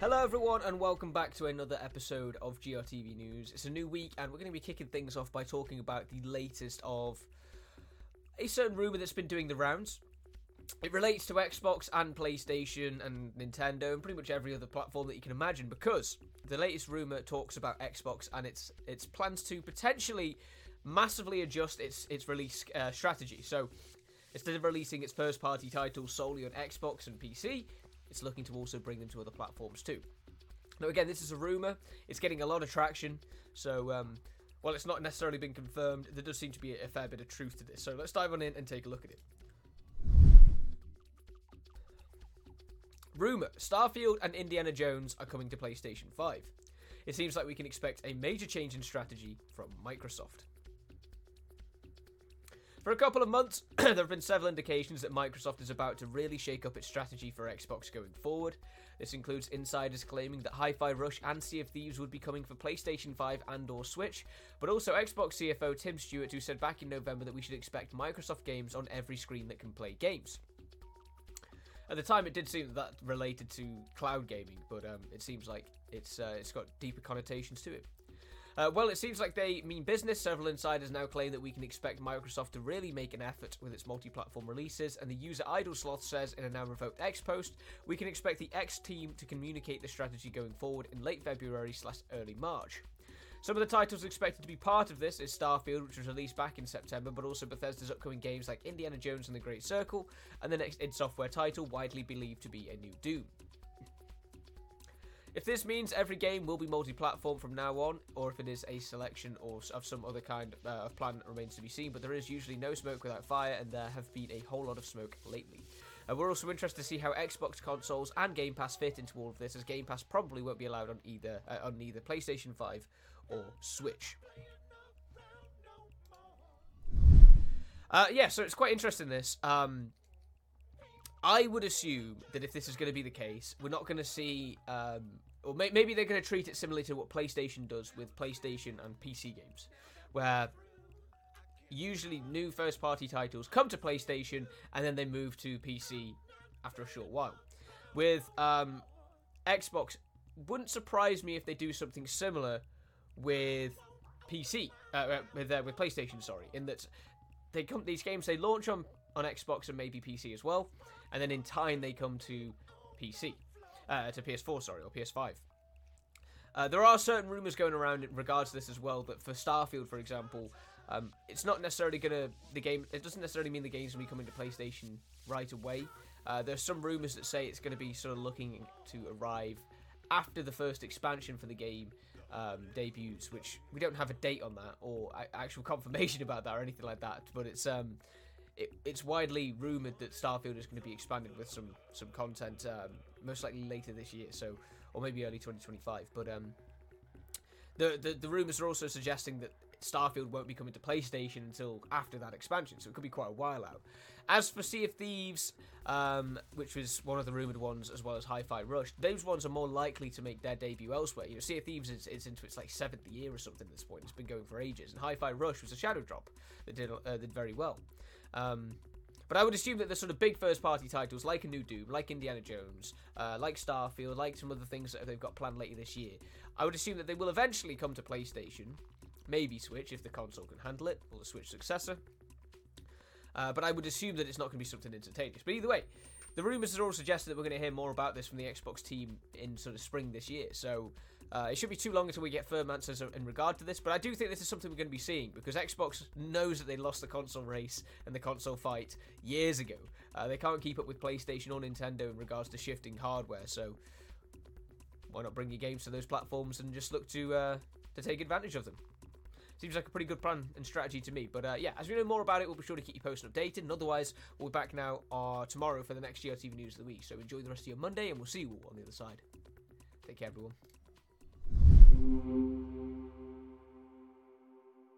Hello, everyone, and welcome back to another episode of GRTV News. It's a new week, and we're going to be kicking things off by talking about the latest of a certain rumor that's been doing the rounds. It relates to Xbox and PlayStation and Nintendo and pretty much every other platform that you can imagine because the latest rumor talks about Xbox and its its plans to potentially massively adjust its its release uh, strategy. So instead of releasing its first party titles solely on Xbox and PC, it's looking to also bring them to other platforms too. Now, again, this is a rumor. It's getting a lot of traction. So, um, while it's not necessarily been confirmed, there does seem to be a fair bit of truth to this. So, let's dive on in and take a look at it. Rumor Starfield and Indiana Jones are coming to PlayStation 5. It seems like we can expect a major change in strategy from Microsoft. For a couple of months, there have been several indications that Microsoft is about to really shake up its strategy for Xbox going forward. This includes insiders claiming that Hi-Fi Rush and Sea of Thieves would be coming for PlayStation 5 and or Switch, but also Xbox CFO Tim Stuart who said back in November that we should expect Microsoft games on every screen that can play games. At the time, it did seem that, that related to cloud gaming, but um, it seems like it's uh, it's got deeper connotations to it. Uh, well, it seems like they mean business. Several insiders now claim that we can expect Microsoft to really make an effort with its multi platform releases, and the user Idle Sloth says in a now revoked X post, we can expect the X team to communicate the strategy going forward in late February slash early March. Some of the titles expected to be part of this is Starfield, which was released back in September, but also Bethesda's upcoming games like Indiana Jones and the Great Circle, and the next id Software title, widely believed to be a new Doom. If this means every game will be multi-platform from now on, or if it is a selection or of some other kind uh, of plan remains to be seen, but there is usually no smoke without fire, and there have been a whole lot of smoke lately. Uh, we're also interested to see how Xbox consoles and Game Pass fit into all of this, as Game Pass probably won't be allowed on either uh, on either PlayStation 5 or Switch. Uh, yeah, so it's quite interesting. This, um, I would assume that if this is going to be the case, we're not going to see, um, or may- maybe they're going to treat it similarly to what PlayStation does with PlayStation and PC games, where usually new first-party titles come to PlayStation and then they move to PC after a short while. With um, Xbox, wouldn't surprise me if they do something similar with PC, uh, uh, with uh, with PlayStation. Sorry, in that they come these games they launch on on Xbox and maybe PC as well, and then in time they come to PC, uh, to PS4, sorry, or PS5. Uh, there are certain rumors going around in regards to this as well. That for Starfield, for example, um, it's not necessarily gonna the game. It doesn't necessarily mean the game's gonna be coming to PlayStation right away. Uh, there's some rumors that say it's to be sort of looking to arrive after the first expansion for the game um, debuts, which we don't have a date on that or actual confirmation about that or anything like that. But it's um, it, it's widely rumored that Starfield is going to be expanded with some some content, um, most likely later this year, so or maybe early 2025. But um, the, the the rumors are also suggesting that Starfield won't be coming to PlayStation until after that expansion, so it could be quite a while out. As for Sea of Thieves, um, which was one of the rumored ones, as well as Hi-Fi Rush, those ones are more likely to make their debut elsewhere. You know, Sea of Thieves is, is into its like seventh year or something at this point. It's been going for ages, and Hi-Fi Rush was a shadow drop that did uh, did very well. Um, but I would assume that the sort of big first-party titles, like a new Doom, like Indiana Jones, uh, like Starfield, like some other things that they've got planned later this year, I would assume that they will eventually come to PlayStation, maybe Switch if the console can handle it, or the Switch successor. Uh, but I would assume that it's not going to be something instantaneous. But either way, the rumours are all suggesting that we're going to hear more about this from the Xbox team in sort of spring this year. So uh, it should be too long until we get firm answers in regard to this. But I do think this is something we're going to be seeing because Xbox knows that they lost the console race and the console fight years ago. Uh, they can't keep up with PlayStation or Nintendo in regards to shifting hardware. So why not bring your games to those platforms and just look to uh, to take advantage of them? Seems like a pretty good plan and strategy to me. But uh, yeah, as we know more about it, we'll be sure to keep you posted and updated. And otherwise, we'll be back now uh, tomorrow for the next GRTV news of the week. So enjoy the rest of your Monday, and we'll see you all on the other side. Take care, everyone.